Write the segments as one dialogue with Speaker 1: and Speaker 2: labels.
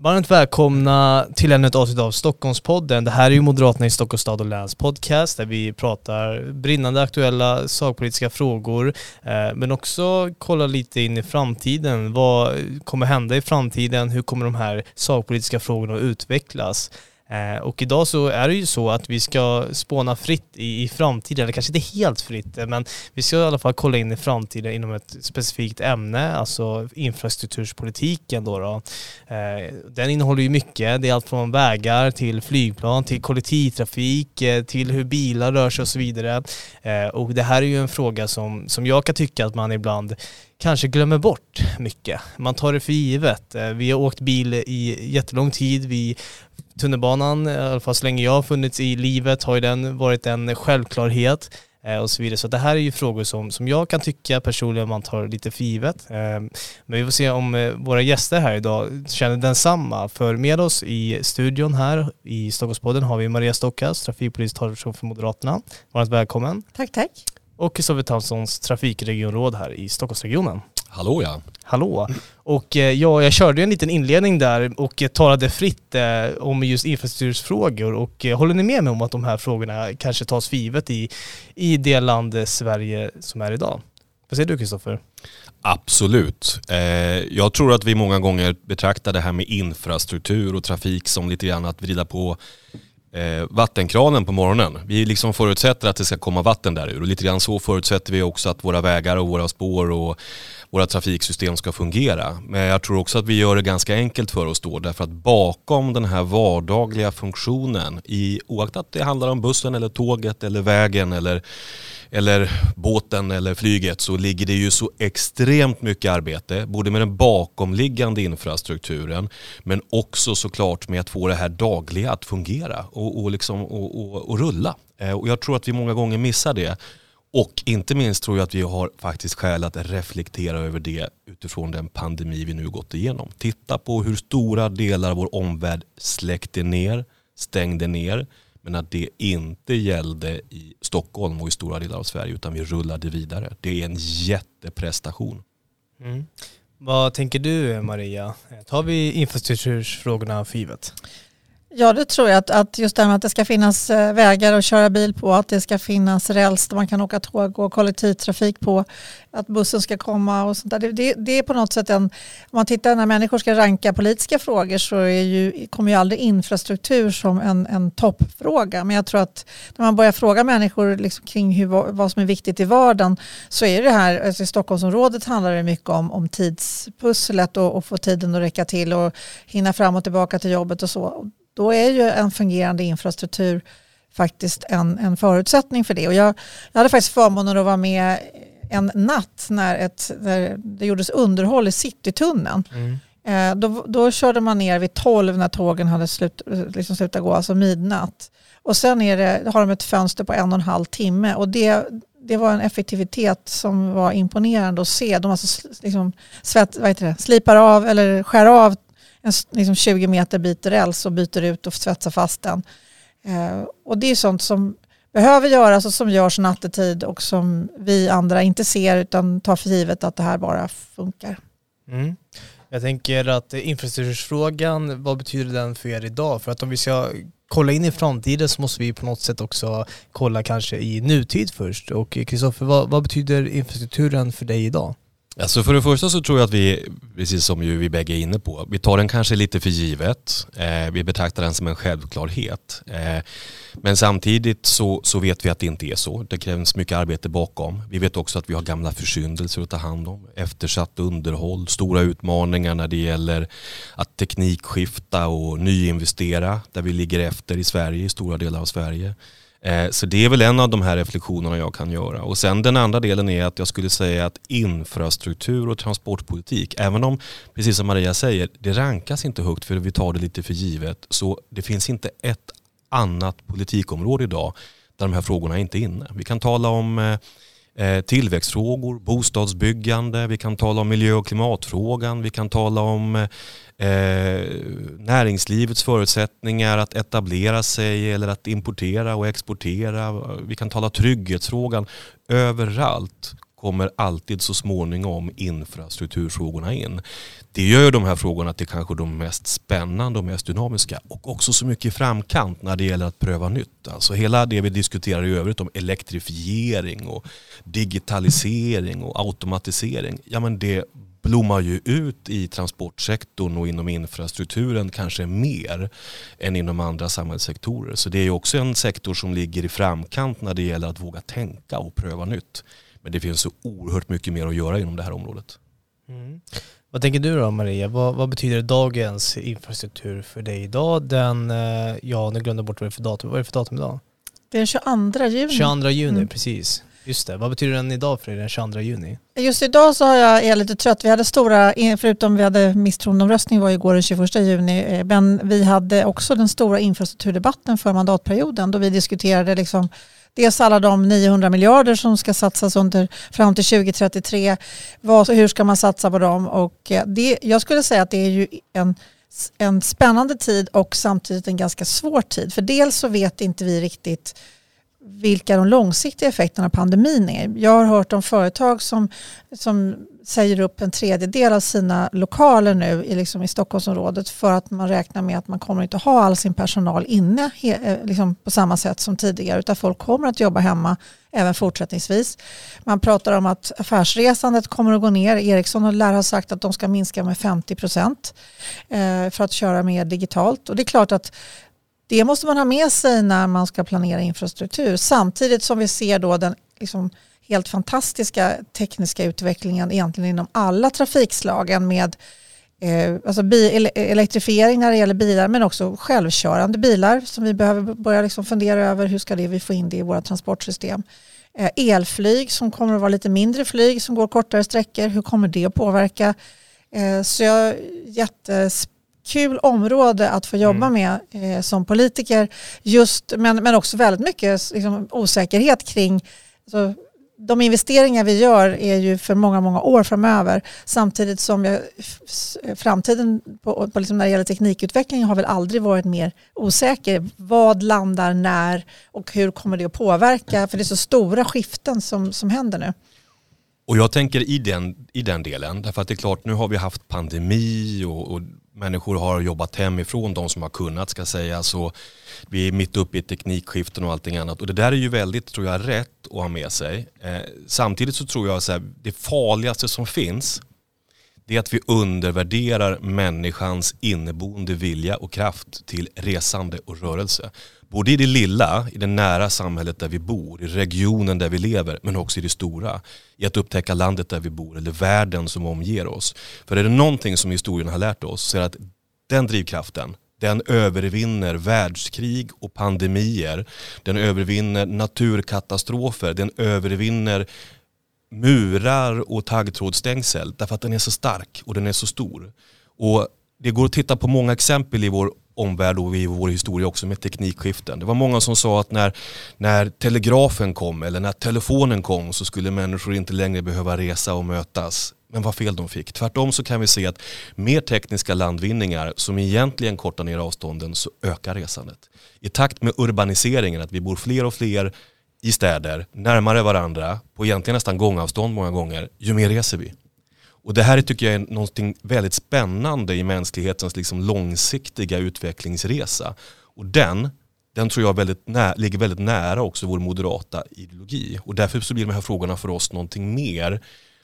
Speaker 1: Varmt välkomna till ännu ett avsnitt av Stockholmspodden. Det här är ju Moderaterna i Stockholms stad och läns podcast där vi pratar brinnande aktuella sakpolitiska frågor eh, men också kollar lite in i framtiden. Vad kommer hända i framtiden? Hur kommer de här sakpolitiska frågorna att utvecklas? Eh, och idag så är det ju så att vi ska spåna fritt i, i framtiden, eller kanske inte helt fritt, eh, men vi ska i alla fall kolla in i framtiden inom ett specifikt ämne, alltså infrastrukturspolitiken då. då. Eh, den innehåller ju mycket, det är allt från vägar till flygplan, till kollektivtrafik, till hur bilar rör sig och så vidare. Och det här är ju en fråga som, som jag kan tycka att man ibland kanske glömmer bort mycket. Man tar det för givet. Vi har åkt bil i jättelång tid. Vi tunnelbanan, i alla fall så länge jag har funnits i livet, har ju den varit en självklarhet eh, och så vidare. Så det här är ju frågor som, som jag kan tycka personligen man tar lite för givet. Eh, men vi får se om eh, våra gäster här idag känner densamma. För med oss i studion här i Stockholmspodden har vi Maria Stockas, trafikpolitisk talesperson för Moderaterna. Varmt välkommen.
Speaker 2: Tack, tack.
Speaker 1: Och Kristoffer Tamsons trafikregionråd här i Stockholmsregionen.
Speaker 3: Hallå ja.
Speaker 1: Hallå. Och eh, ja, jag körde en liten inledning där och eh, talade fritt eh, om just infrastrukturfrågor och håller ni med mig om att de här frågorna kanske tas för givet i, i det land Sverige som är idag? Vad säger du Kristoffer?
Speaker 3: Absolut. Jag tror att vi många gånger betraktar det här med infrastruktur och trafik som lite grann att vrida på vattenkranen på morgonen. Vi liksom förutsätter att det ska komma vatten där ur och lite grann så förutsätter vi också att våra vägar och våra spår och våra trafiksystem ska fungera. Men jag tror också att vi gör det ganska enkelt för oss då därför att bakom den här vardagliga funktionen i oaktat det handlar om bussen eller tåget eller vägen eller, eller båten eller flyget så ligger det ju så extremt mycket arbete både med den bakomliggande infrastrukturen men också såklart med att få det här dagliga att fungera och, och, liksom, och, och, och rulla. Eh, och jag tror att vi många gånger missar det. Och inte minst tror jag att vi har faktiskt skäl att reflektera över det utifrån den pandemi vi nu gått igenom. Titta på hur stora delar av vår omvärld släckte ner, stängde ner, men att det inte gällde i Stockholm och i stora delar av Sverige utan vi rullade vidare. Det är en jätteprestation.
Speaker 1: Mm. Vad tänker du Maria? Tar vi infrastruktursfrågorna för givet?
Speaker 2: Ja, det tror jag. Att, att just det här med att det ska finnas eh, vägar att köra bil på, att det ska finnas räls där man kan åka tåg och kollektivtrafik på, att bussen ska komma och sånt där. Det, det, det är på något sätt en, om man tittar när människor ska ranka politiska frågor så är ju, kommer ju aldrig infrastruktur som en, en toppfråga. Men jag tror att när man börjar fråga människor liksom kring hur, vad som är viktigt i vardagen så är det här, alltså i Stockholmsområdet handlar det mycket om, om tidspusslet och, och få tiden att räcka till och hinna fram och tillbaka till jobbet och så då är ju en fungerande infrastruktur faktiskt en, en förutsättning för det. Och jag, jag hade faktiskt förmånen att vara med en natt när, ett, när det gjordes underhåll i Citytunneln. Mm. Eh, då, då körde man ner vid 12 när tågen hade slut, liksom slutat gå, alltså midnatt. Och sen det, har de ett fönster på en och en halv timme och det, det var en effektivitet som var imponerande att se. De alltså liksom svett, vad heter det, slipar av eller skär av en liksom 20 meter bit räls och byter ut och svetsar fast den. Eh, och det är sånt som behöver göras och som görs nattetid och som vi andra inte ser utan tar för givet att det här bara funkar.
Speaker 1: Mm. Jag tänker att infrastrukturfrågan, vad betyder den för er idag? För att om vi ska kolla in i framtiden så måste vi på något sätt också kolla kanske i nutid först. Och Kristoffer, vad, vad betyder infrastrukturen för dig idag?
Speaker 3: Alltså för det första så tror jag att vi, precis som ju vi bägge är inne på, vi tar den kanske lite för givet. Eh, vi betraktar den som en självklarhet. Eh, men samtidigt så, så vet vi att det inte är så. Det krävs mycket arbete bakom. Vi vet också att vi har gamla försyndelser att ta hand om. Eftersatt underhåll, stora utmaningar när det gäller att teknikskifta och nyinvestera där vi ligger efter i Sverige, i stora delar av Sverige. Eh, så det är väl en av de här reflektionerna jag kan göra. Och sen den andra delen är att jag skulle säga att infrastruktur och transportpolitik, även om, precis som Maria säger, det rankas inte högt för vi tar det lite för givet, så det finns inte ett annat politikområde idag där de här frågorna inte är inne. Vi kan tala om eh, Eh, tillväxtfrågor, bostadsbyggande, vi kan tala om miljö och klimatfrågan, vi kan tala om eh, näringslivets förutsättningar att etablera sig eller att importera och exportera. Vi kan tala trygghetsfrågan. Överallt kommer alltid så småningom infrastrukturfrågorna in. Det gör de här frågorna till kanske de mest spännande och mest dynamiska och också så mycket i framkant när det gäller att pröva nytt. Alltså hela det vi diskuterar i övrigt om elektrifiering och digitalisering och automatisering, ja men det blommar ju ut i transportsektorn och inom infrastrukturen kanske mer än inom andra samhällssektorer. Så det är ju också en sektor som ligger i framkant när det gäller att våga tänka och pröva nytt. Men det finns så oerhört mycket mer att göra inom det här området.
Speaker 1: Mm. Vad tänker du då Maria? Vad, vad, betyder dagens infrastruktur för dig idag? Den, eh, ja nu glömde jag bort vad det är för datum. Vad är det för datum idag?
Speaker 2: Det är 22 juni.
Speaker 1: 22 juni, mm. precis. Just det. Vad betyder den idag för dig den 22 juni?
Speaker 2: Just idag så har jag, är jag lite trött. Vi hade stora, förutom vi hade misstroendeomröstning var igår den 21 juni, eh, men vi hade också den stora infrastrukturdebatten för mandatperioden då vi diskuterade liksom Dels alla de 900 miljarder som ska satsas under, fram till 2033. Vad, hur ska man satsa på dem? Och eh, det, jag skulle säga att det är ju en, en spännande tid och samtidigt en ganska svår tid. För dels så vet inte vi riktigt vilka de långsiktiga effekterna av pandemin är. Jag har hört om företag som, som säger upp en tredjedel av sina lokaler nu i, liksom i Stockholmsområdet för att man räknar med att man kommer inte ha all sin personal inne eh, liksom på samma sätt som tidigare utan folk kommer att jobba hemma även fortsättningsvis. Man pratar om att affärsresandet kommer att gå ner. Ericsson lär ha sagt att de ska minska med 50 procent eh, för att köra mer digitalt och det är klart att det måste man ha med sig när man ska planera infrastruktur samtidigt som vi ser då den liksom helt fantastiska tekniska utvecklingen egentligen inom alla trafikslagen med eh, alltså bi, elektrifiering när det gäller bilar men också självkörande bilar som vi behöver börja liksom fundera över hur ska det vi få in det i våra transportsystem. Eh, elflyg som kommer att vara lite mindre flyg som går kortare sträckor, hur kommer det att påverka? Eh, så jag jätteskul område att få jobba mm. med eh, som politiker. Just, men, men också väldigt mycket liksom, osäkerhet kring alltså, de investeringar vi gör är ju för många, många år framöver. Samtidigt som jag, framtiden på, på liksom när det gäller teknikutveckling har väl aldrig varit mer osäker. Vad landar när och hur kommer det att påverka? För det är så stora skiften som, som händer nu.
Speaker 3: Och jag tänker i den, i den delen, därför att det är klart nu har vi haft pandemi och, och människor har jobbat hemifrån, de som har kunnat ska säga så vi är mitt uppe i teknikskiften och allting annat och det där är ju väldigt, tror jag, rätt att ha med sig. Eh, samtidigt så tror jag att det farligaste som finns det är att vi undervärderar människans inneboende vilja och kraft till resande och rörelse. Både i det lilla, i det nära samhället där vi bor, i regionen där vi lever, men också i det stora. I att upptäcka landet där vi bor eller världen som omger oss. För är det någonting som historien har lärt oss så är det att den drivkraften, den övervinner världskrig och pandemier. Den övervinner naturkatastrofer. Den övervinner murar och taggtrådsstängsel därför att den är så stark och den är så stor. Och det går att titta på många exempel i vår omvärld och i vår historia också med teknikskiften. Det var många som sa att när, när telegrafen kom eller när telefonen kom så skulle människor inte längre behöva resa och mötas. Men vad fel de fick. Tvärtom så kan vi se att mer tekniska landvinningar som egentligen kortar ner avstånden så ökar resandet. I takt med urbaniseringen, att vi bor fler och fler i städer, närmare varandra, på egentligen nästan gångavstånd många gånger, ju mer reser vi. Och det här tycker jag är något väldigt spännande i mänsklighetens liksom långsiktiga utvecklingsresa. Och den, den tror jag väldigt nä ligger väldigt nära också vår moderata ideologi. Och därför så blir de här frågorna för oss någonting mer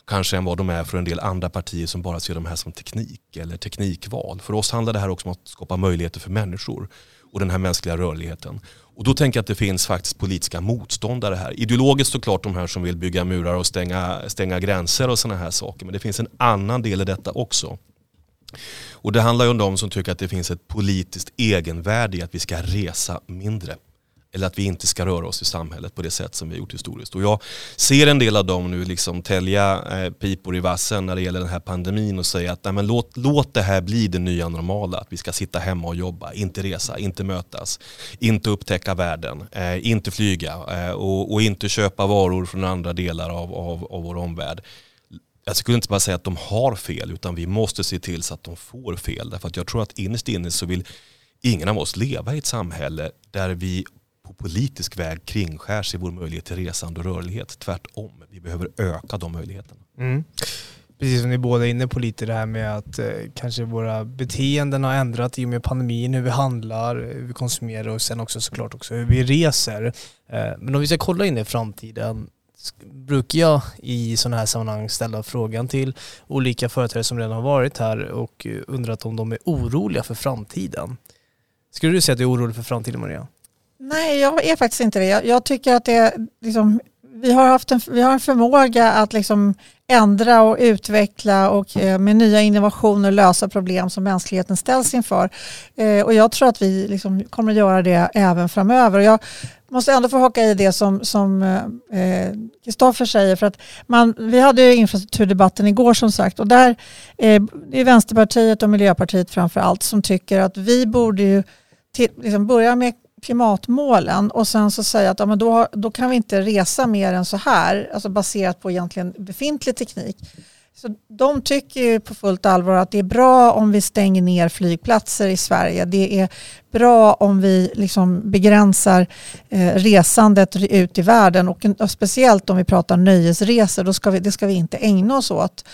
Speaker 3: kanske än vad de är för en del andra partier som bara ser de här som teknik eller teknikval. För oss handlar det här också om att skapa möjligheter för människor och den här mänskliga rörligheten. Och då tänker jag att det finns faktiskt politiska motståndare här. Ideologiskt såklart de här som vill bygga murar och stänga, stänga gränser och sådana här saker. Men det finns en annan del i detta också. Och det handlar ju om de som tycker att det finns ett politiskt egenvärde i att vi ska resa mindre eller att vi inte ska röra oss i samhället på det sätt som vi har gjort historiskt. Och jag ser en del av dem nu liksom tälja eh, pipor i vassen när det gäller den här pandemin och säga att nej, men låt, låt det här bli det nya normala. Att vi ska sitta hemma och jobba, inte resa, inte mötas, inte upptäcka världen, eh, inte flyga eh, och, och, inte köpa varor från andra delar av, av, av vår omvärld jag skulle inte bara säga att de har fel utan vi måste se till så att de får fel. Därför att jag tror att innerst inne så vill ingen av oss leva i ett samhälle där vi på politisk väg kringskärs i vår möjlighet till resande och rörlighet. Tvärtom, vi behöver öka de möjligheterna. Mm.
Speaker 1: Precis som ni båda är inne på lite det här med att eh, kanske våra beteenden har ändrat i och med pandemin, hur vi handlar, hur vi konsumerar och sen också såklart också hur vi reser. Eh, men om vi ska kolla in i framtiden brukar jag i sådana här sammanhang ställa frågan till olika företrädare som redan har varit här och eh, undrat om de är oroliga för framtiden. Skulle du säga att du är orolig för framtiden Maria?
Speaker 2: Nej, jag är faktiskt inte det. Jag, jag tycker att det liksom, vi har haft en, vi har en förmåga att liksom ändra och utveckla och eh, med nya innovationer lösa problem som mänskligheten ställs inför. Eh, och jag tror att vi liksom kommer att göra det även framöver. Och jag måste ändå få haka i det som Kristoffer eh, eh säger. För att man, vi hade ju infrastrukturdebatten igår som sagt och där eh, det är Vänsterpartiet och Miljöpartiet framför allt som tycker att vi borde ju till, liksom börja med klimatmålen och sen så säga att ja, men då, då kan vi inte resa mer än så här, alltså baserat på egentligen befintlig teknik. Så de tycker ju på fullt allvar att det är bra om vi stänger ner flygplatser i Sverige. Det är bra om vi liksom begränsar eh, resandet ut i världen och, och, speciellt om vi pratar nöjesresor, då ska vi, det ska vi inte ägna oss åt.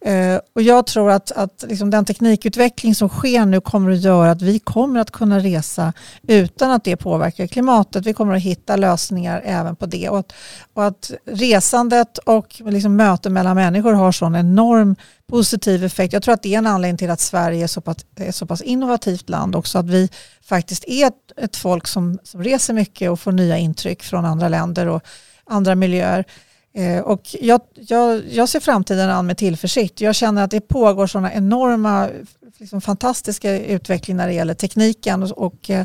Speaker 2: Eh, och jag tror att, att liksom den teknikutveckling som sker nu kommer att göra att vi kommer att kunna resa utan att det påverkar klimatet. Vi kommer att hitta lösningar även på det och att, och att resandet och liksom möten mellan människor har sån enorm positiv effekt. Jag tror att det är en anledning till att Sverige är så pass, är så pass innovativt land också. Att vi faktiskt är ett, ett folk som, som reser mycket och får nya intryck från andra länder och andra miljöer. Eh, och jag, jag, jag ser framtiden an med tillförsikt. Jag känner att det pågår sådana enorma, liksom fantastiska utveckling när det gäller tekniken och, och eh,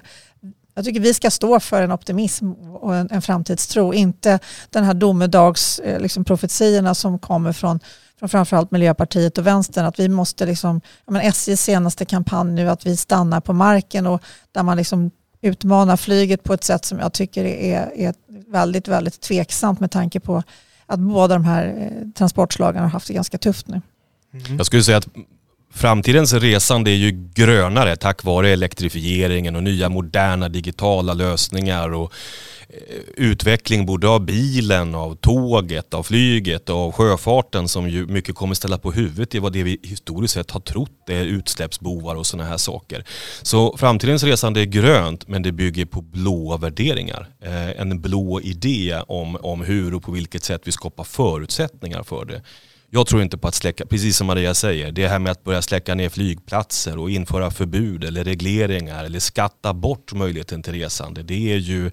Speaker 2: jag tycker vi ska stå för en optimism och en, en framtidstro, inte den här domedagsprofetiorna eh, liksom, som kommer från från framförallt Miljöpartiet och Vänstern att vi måste, liksom, men SJs senaste kampanj nu att vi stannar på marken och där man liksom utmanar flyget på ett sätt som jag tycker är, är väldigt, väldigt tveksamt med tanke på att båda de här eh, transportslagen har haft det ganska tufft nu.
Speaker 3: Mm. Jag skulle säga att framtidens resande är ju grönare tack vare elektrifieringen och nya moderna digitala lösningar och Eh, utveckling både av bilen, av tåget, av flyget och av sjöfarten som ju mycket kommer ställa på huvudet i vad det vi historiskt sett har trott är utsläppsbovar och sådana här saker. Så framtidens resande är grönt men det bygger på blåa värderingar. Eh, en blå idé om, om hur och på vilket sätt vi skapar förutsättningar för det. Jag tror inte på att släcka, precis som Maria säger, det här med att börja släcka ner flygplatser och införa förbud eller regleringar eller skatta bort möjligheten till resande. Det är ju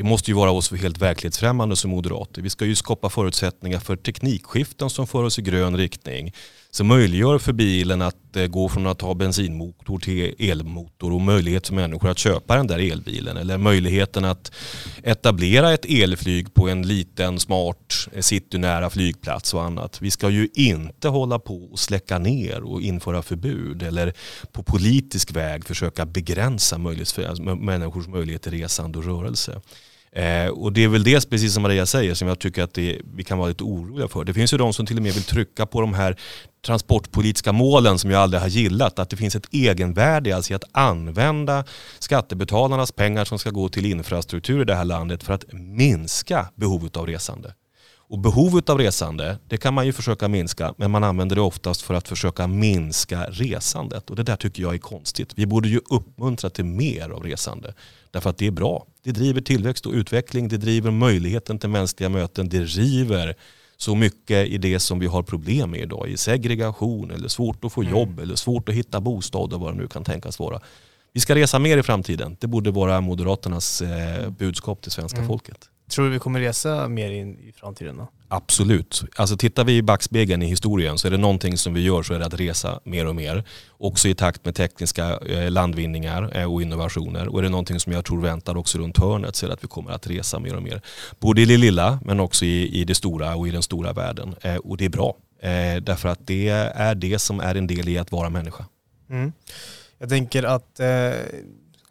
Speaker 3: det måste ju vara oss helt verklighetsfrämmande som moderater. Vi ska ju skapa förutsättningar för teknikskiften som för oss i grön riktning. Som möjliggör för bilen att eh, gå från att ha bensinmotor till elmotor och möjlighet för människor att köpa den där elbilen. Eller möjligheten att etablera ett elflyg på en liten smart eh, citynära flygplats och annat. Vi ska ju inte hålla på och släcka ner och införa förbud eller på politisk väg försöka begränsa människors möjlighet till resande och rörelse. Eh, och det är väl det, precis som Maria säger, som jag tycker att det, vi kan vara lite oroliga för. Det finns ju de som till och med vill trycka på de här transportpolitiska målen som jag aldrig har gillat. Att det finns ett egenvärde alltså i att använda skattebetalarnas pengar som ska gå till infrastruktur i det här landet för att minska behovet av resande. Och behovet av resande, det kan man ju försöka minska, men man använder det oftast för att försöka minska resandet. Och det där tycker jag är konstigt. Vi borde ju uppmuntra till mer av resande. Därför att det är bra. Det driver tillväxt och utveckling, det driver möjligheten till mänskliga möten, det river så mycket i det som vi har problem med idag. I segregation eller svårt att få mm. jobb mm. eller svårt att hitta bostad och vad det nu kan tänkas vara. Vi ska resa mer i framtiden. Det borde vara Moderaternas eh, budskap till svenska mm. folket.
Speaker 1: Tror du vi kommer resa mer in i framtiden då?
Speaker 3: Absolut. Alltså tittar vi i backspegeln i historien så är det någonting som vi gör så är det att resa mer och mer. Också i takt med tekniska eh, landvinningar eh, och innovationer. Och är det någonting som jag tror väntar också runt hörnet så är det att vi kommer att resa mer och mer. Både i det lilla men också i, i det stora och i den stora världen. Eh, och det är bra. Därför att det är det som är en del i att vara människa. Mm.
Speaker 1: Jag tänker att eh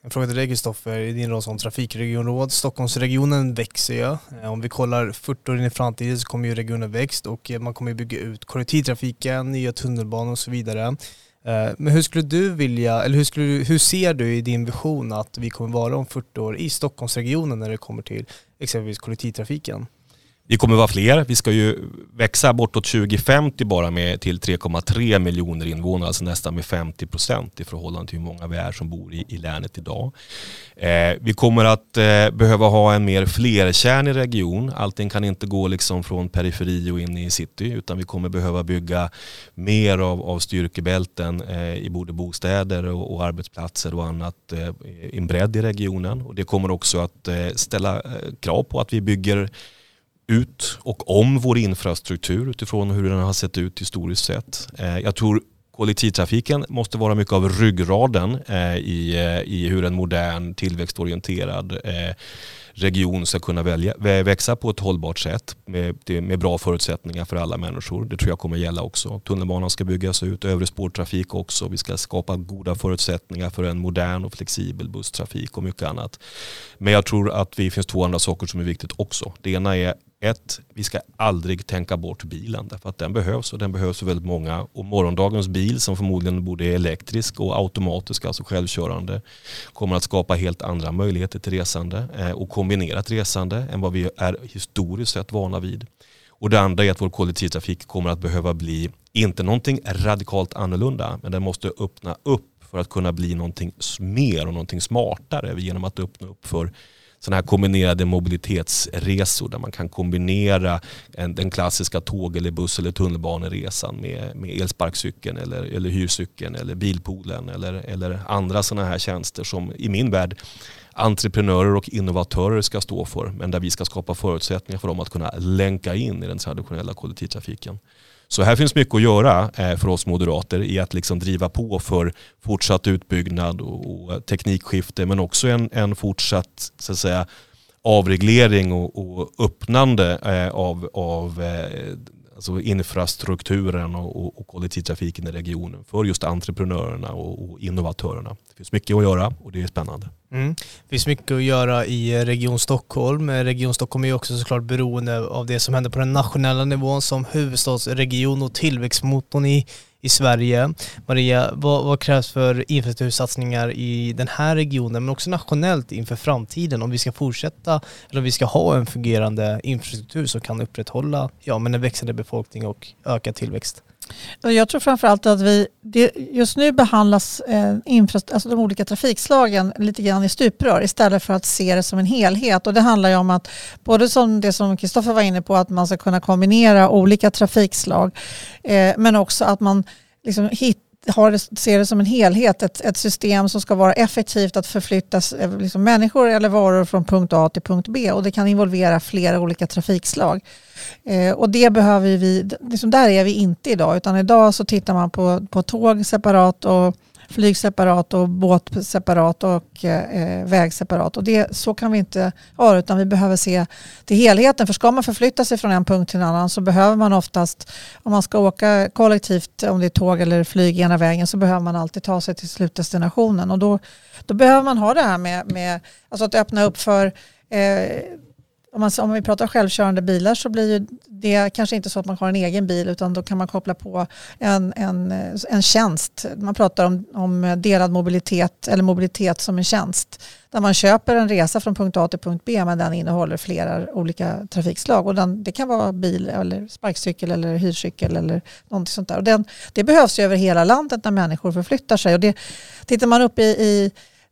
Speaker 1: en fråga till dig Kristoffer, i din roll som trafikregionråd. Stockholmsregionen växer ju. Eh, om vi kollar 40 år in i framtiden så kommer ju regionen växt och eh, man kommer bygga ut kollektivtrafiken, nya tunnelbanor och så vidare. Eh, men hur skulle du vilja, eller hur, skulle hur ser du i din vision att vi kommer vara om 40 år i Stockholmsregionen när det kommer till exempelvis kollektivtrafiken?
Speaker 3: Vi kommer vara fler. Vi ska ju växa bortåt 2050 bara med till 3,3 miljoner invånare, alltså nästan med 50 procent i förhållande till hur många vi är som bor i, i länet idag. Eh, vi kommer att eh, behöva ha en mer flerkärnig region. Allting kan inte gå liksom från periferi och in i city utan vi kommer behöva bygga mer av, av styrkebälten eh, i både bostäder och, och, arbetsplatser och annat eh, i en bredd i regionen. Och det kommer också att eh, ställa eh, krav på att vi bygger ut och om vår infrastruktur utifrån hur den har sett ut historiskt sett. Eh, jag tror kollektivtrafiken måste vara mycket av ryggraden eh, i, eh, i hur en modern tillväxtorienterad region ska kunna välja, växa på ett hållbart sätt med, med bra förutsättningar för alla människor. Det tror jag kommer gälla också. Tunnelbanan ska byggas ut, övrig spårtrafik också. Vi ska skapa goda förutsättningar för en modern och flexibel busstrafik och mycket annat. Men jag tror att det finns två andra saker som är viktigt också. Det ena är ett, vi ska aldrig tänka bort bilen därför att den behövs och den behövs för väldigt många. Och morgondagens bil som förmodligen både är elektrisk och automatisk, alltså självkörande, kommer att skapa helt andra möjligheter till resande eh, och kombinerat resande än vad vi är historiskt sett vana vid. Och det andra är att vår kollektivtrafik kommer att behöva bli, inte någonting radikalt annorlunda, men den måste öppna upp för att kunna bli någonting mer och någonting smartare genom att öppna upp för sådana här kombinerade mobilitetsresor där man kan kombinera en, den klassiska tåg eller buss eller tunnelbaneresan med, med elsparkcykeln eller, eller hyrcykeln eller bilpoolen eller, eller andra sådana här tjänster som i min värld entreprenörer och innovatörer ska stå för men där vi ska skapa förutsättningar för dem att kunna länka in i den traditionella kollektivtrafiken. Så här finns mycket att göra eh, för oss moderater i att liksom driva på för fortsatt utbyggnad och teknikskifte men också en, en fortsatt så att säga, avreglering och, och öppnande eh, av, av eh, alltså infrastrukturen och, och, kollektivtrafiken i regionen för just entreprenörerna och, och, innovatörerna. Det finns mycket att göra och det är spännande.
Speaker 1: Mm. Det finns mycket att göra i Region Stockholm. Region Stockholm är också såklart beroende av det som händer på den nationella nivån som huvudstadsregion och tillväxtmotorn i i Sverige. Maria, vad, vad, krävs för infrastruktursatsningar i den här regionen men också nationellt inför framtiden om vi ska fortsätta eller om vi ska ha en fungerande infrastruktur som kan upprätthålla ja, men en växande befolkning och ökad tillväxt?
Speaker 2: Jag tror framförallt att vi, just nu behandlas eh, alltså de olika trafikslagen lite grann i stuprör istället för att se det som en helhet. Och det handlar ju om att, både som det som Kristoffer var inne på, att man ska kunna kombinera olika trafikslag, eh, men också att man liksom hittar har ser det som en helhet, ett, ett system som ska vara effektivt att förflytta eh, liksom människor eller varor från punkt A till punkt B och det kan involvera flera olika trafikslag. Eh, och det behöver vi, liksom där är vi inte idag utan idag så tittar man på, på tåg separat och flyg separat och båt separat och eh, eh, väg separat. Och det, så kan vi inte ha utan vi behöver se till helheten. För ska man förflytta sig från en punkt till en annan så behöver man oftast, om man ska åka kollektivt, om det är tåg eller flyg ena vägen, så behöver man alltid ta sig till slutdestinationen. Och då, då behöver man ha det här med, med alltså att öppna upp för eh, om, man, om vi pratar självkörande bilar så blir det kanske inte så att man har en egen bil utan då kan man koppla på en, en, en tjänst. Man pratar om, om delad mobilitet eller mobilitet som en tjänst. Där man köper en resa från punkt A till punkt B men den innehåller flera olika trafikslag. Och den, det kan vara bil eller sparkcykel eller hyrcykel eller någonting sånt där. Och den, det behövs ju över hela landet när människor förflyttar sig. Och det, tittar man upp i, i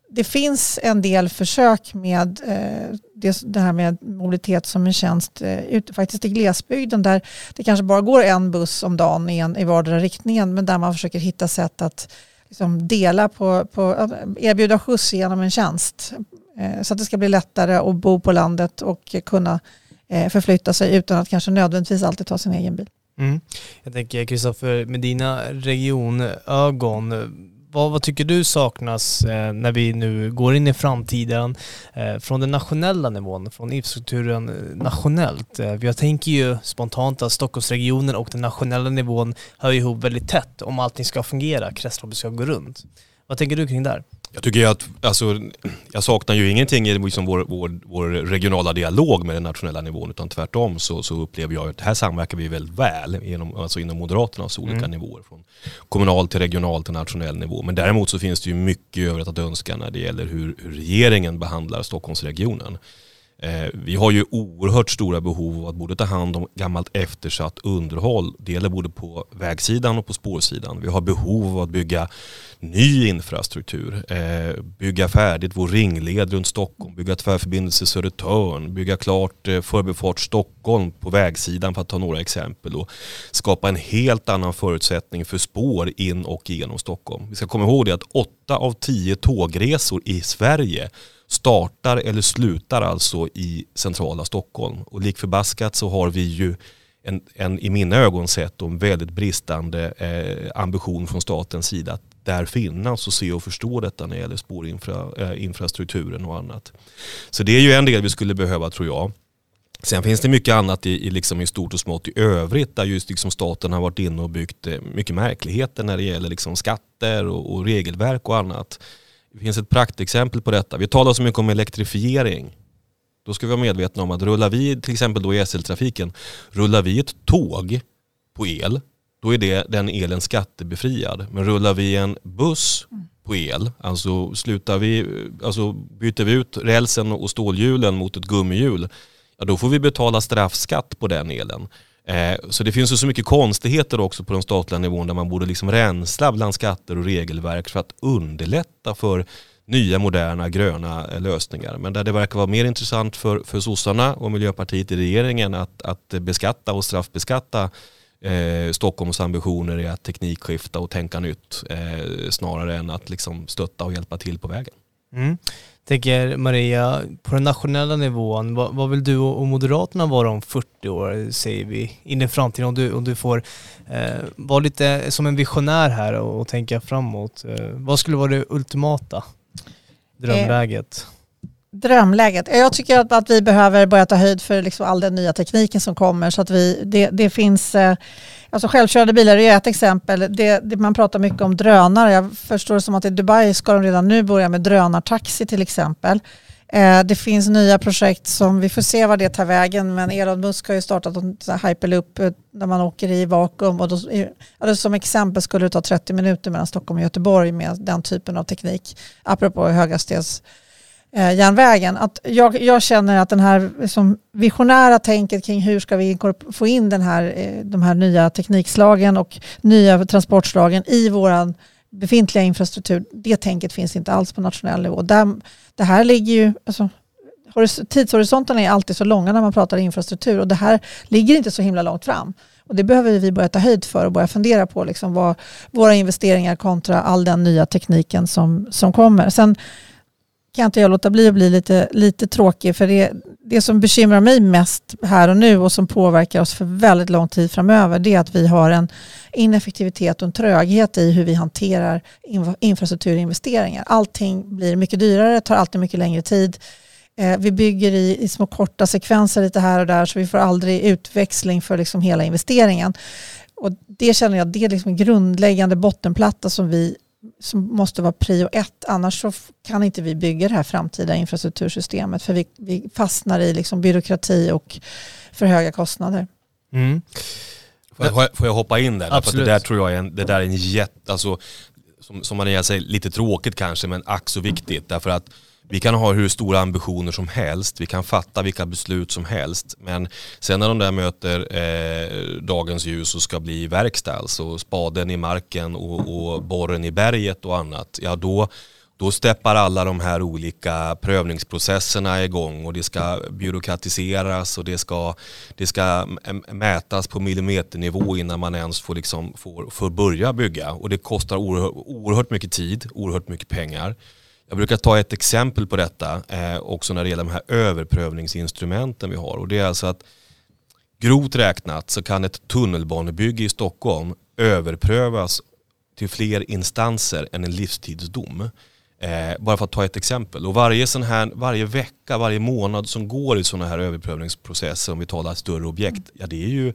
Speaker 2: det finns en del försök med eh, det, det, här med mobilitet som en tjänst eh, ute faktiskt i glesbygden där det kanske bara går en buss om dagen i, en, i vardera riktningen men där man försöker hitta sätt att liksom, dela på, på eh, erbjuda skjuts genom en tjänst eh, så att det ska bli lättare att bo på landet och kunna eh, förflytta sig utan att kanske nödvändigtvis alltid ta sin egen bil.
Speaker 1: Mm. Jag tänker Kristoffer, med dina regionögon, vad, vad tycker du saknas eh, när vi nu går in i framtiden eh, från den nationella nivån, från infrastrukturen eh, nationellt? Eh, jag tänker ju spontant att Stockholmsregionen och den nationella nivån hör ihop väldigt tätt om allting ska fungera, kretsloppet ska gå runt. Vad tänker du kring det här?
Speaker 3: Jag tycker att, alltså, jag saknar ju ingenting i liksom vår, vår, vår, regionala dialog med den nationella nivån utan tvärtom så, så upplever jag att här samverkar vi väldigt väl genom, alltså inom Moderaternas olika mm. nivåer. Från kommunal till regional till nationell nivå. Men däremot så finns det ju mycket övrigt att önska när det gäller hur, hur regeringen behandlar Stockholmsregionen. Eh, vi har ju oerhört stora behov av att både ta hand om gammalt eftersatt underhåll. Det gäller både på vägsidan och på spårsidan. Vi har behov av att bygga ny infrastruktur. Eh, bygga färdigt vår ringled runt Stockholm, bygga tvärförbindelse Södertörn, bygga klart eh, Förbifart Stockholm på vägsidan för att ta några exempel. Och skapa en helt annan förutsättning för spår in och genom Stockholm. Vi ska komma ihåg det att åtta av tio tågresor i Sverige startar eller slutar alltså i centrala Stockholm. Och lik förbaskat så har vi ju en, en i mina ögon sett en väldigt bristande eh, ambition från statens sida att där finnas och se och förstå detta när det gäller spårinfrastrukturen eh, och annat. Så det är ju en del vi skulle behöva tror jag. Sen finns det mycket annat i, i, liksom i stort och smått i övrigt där just liksom staten har varit inne och byggt eh, mycket märkligheter när det gäller liksom skatter och, och regelverk och annat. Det finns ett praktexempel på detta. Vi talar så mycket om elektrifiering. Då ska vi vara medvetna om att rullar vi till exempel då i SL-trafiken, rullar vi ett tåg på el, då är det, den elen skattebefriad. Men rullar vi en buss på el, alltså, slutar vi, alltså byter vi ut rälsen och stålhjulen mot ett gummihjul, ja, då får vi betala straffskatt på den elen. Eh, så det finns ju så mycket konstigheter också på den statliga nivån där man borde liksom rensla bland skatter och regelverk för att underlätta för nya moderna gröna eh, lösningar. Men där det verkar vara mer intressant för, för sossarna och Miljöpartiet i regeringen att, att beskatta och straffbeskatta eh, Stockholms ambitioner i att teknikskifta och tänka nytt eh, snarare än att liksom stötta och hjälpa till på vägen.
Speaker 1: Mm tänker Maria, på den nationella nivån, vad, vad, vill du och Moderaterna vara om 40 år, säger vi, in i framtiden? Om du, om du får eh, vara lite som en visionär här och, och tänka framåt. Eh, vad skulle vara det ultimata drömläget? Eh
Speaker 2: drömläget. Jag tycker att, att vi behöver börja ta höjd för liksom all den nya tekniken som kommer. Så att vi, det, det finns, eh, alltså självkörande bilar är ett exempel. Det, det, man pratar mycket om drönare. Jag förstår det som att i Dubai ska de redan nu börja med drönartaxi till exempel. Eh, det finns nya projekt som vi får se var det tar vägen men Elon Musk har ju startat en hyperloop eh, där man åker i vakuum och då, ja, alltså, som exempel skulle det ta 30 minuter mellan Stockholm och Göteborg med den typen av teknik apropå höghastighets eh, järnvägen. Att jag, jag känner att den här liksom, visionära tänket kring hur ska vi få in den här, eh, de här nya teknikslagen och nya transportslagen i vår befintliga infrastruktur, det tänket finns inte alls på nationell nivå. Där, det här ligger ju, alltså, tidshorisonterna är alltid så långa när man pratar infrastruktur och det här ligger inte så himla långt fram. Och det behöver vi börja ta höjd för och börja fundera på liksom vad våra investeringar kontra all den nya tekniken som, som kommer. Sen kan inte jag låta bli att bli lite, lite tråkig. För det, det som bekymrar mig mest här och nu och som påverkar oss för väldigt lång tid framöver det är att vi har en ineffektivitet och en tröghet i hur vi hanterar infrastrukturinvesteringar. Allting blir mycket dyrare, tar alltid mycket längre tid. Eh, vi bygger i, i, små korta sekvenser lite här och där så vi får aldrig utväxling för liksom hela investeringen. Och det känner jag det är liksom en grundläggande bottenplatta som vi som måste vara prio ett. Annars så kan inte vi bygga det här framtida infrastruktursystemet för vi, vi fastnar i liksom byråkrati och för höga kostnader. Mm.
Speaker 3: Får, jag, får jag hoppa in där? Absolut. det där tror jag är en, det där är en jätte, alltså, som, som man säger, lite tråkigt kanske men ack så viktigt. Därför att vi kan ha hur stora ambitioner som helst, vi kan fatta vilka beslut som helst. Men sen när de där möter eh, dagens ljus och ska bli verkstad, alltså spaden i marken och, och borren i berget och annat, ja då, då steppar alla de här olika prövningsprocesserna igång och det ska byråkratiseras och det ska, det ska mätas på millimeternivå innan man ens får, liksom, får, får börja bygga. Och det kostar oerhört, oerhört mycket tid, oerhört mycket pengar. Jag brukar ta ett exempel på detta eh, också när det gäller de här överprövningsinstrumenten vi har. Och det är alltså att grovt räknat så kan ett tunnelbanebygge i Stockholm överprövas till fler instanser än en livstidsdom. Eh, bara för att ta ett exempel. Och varje, sån här, varje vecka, varje månad som går i sådana här överprövningsprocesser, om vi talar större objekt, ja det är ju,